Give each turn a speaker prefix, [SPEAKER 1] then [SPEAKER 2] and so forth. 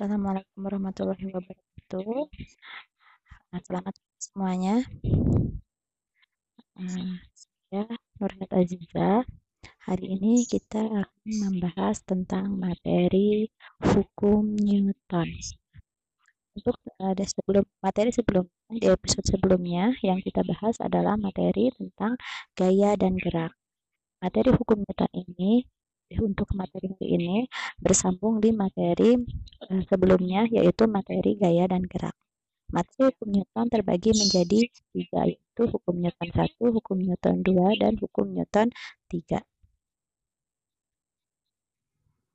[SPEAKER 1] Assalamualaikum warahmatullahi wabarakatuh. Selamat semuanya. Uh, saya Nurhat Aziza. Hari ini kita akan membahas tentang materi hukum Newton. Untuk uh, sebelum materi sebelum di episode sebelumnya yang kita bahas adalah materi tentang gaya dan gerak. Materi hukum Newton ini untuk materi ini bersambung di materi uh, sebelumnya yaitu materi gaya dan gerak. Materi hukum Newton terbagi menjadi tiga yaitu hukum Newton 1, hukum Newton 2, dan hukum Newton 3.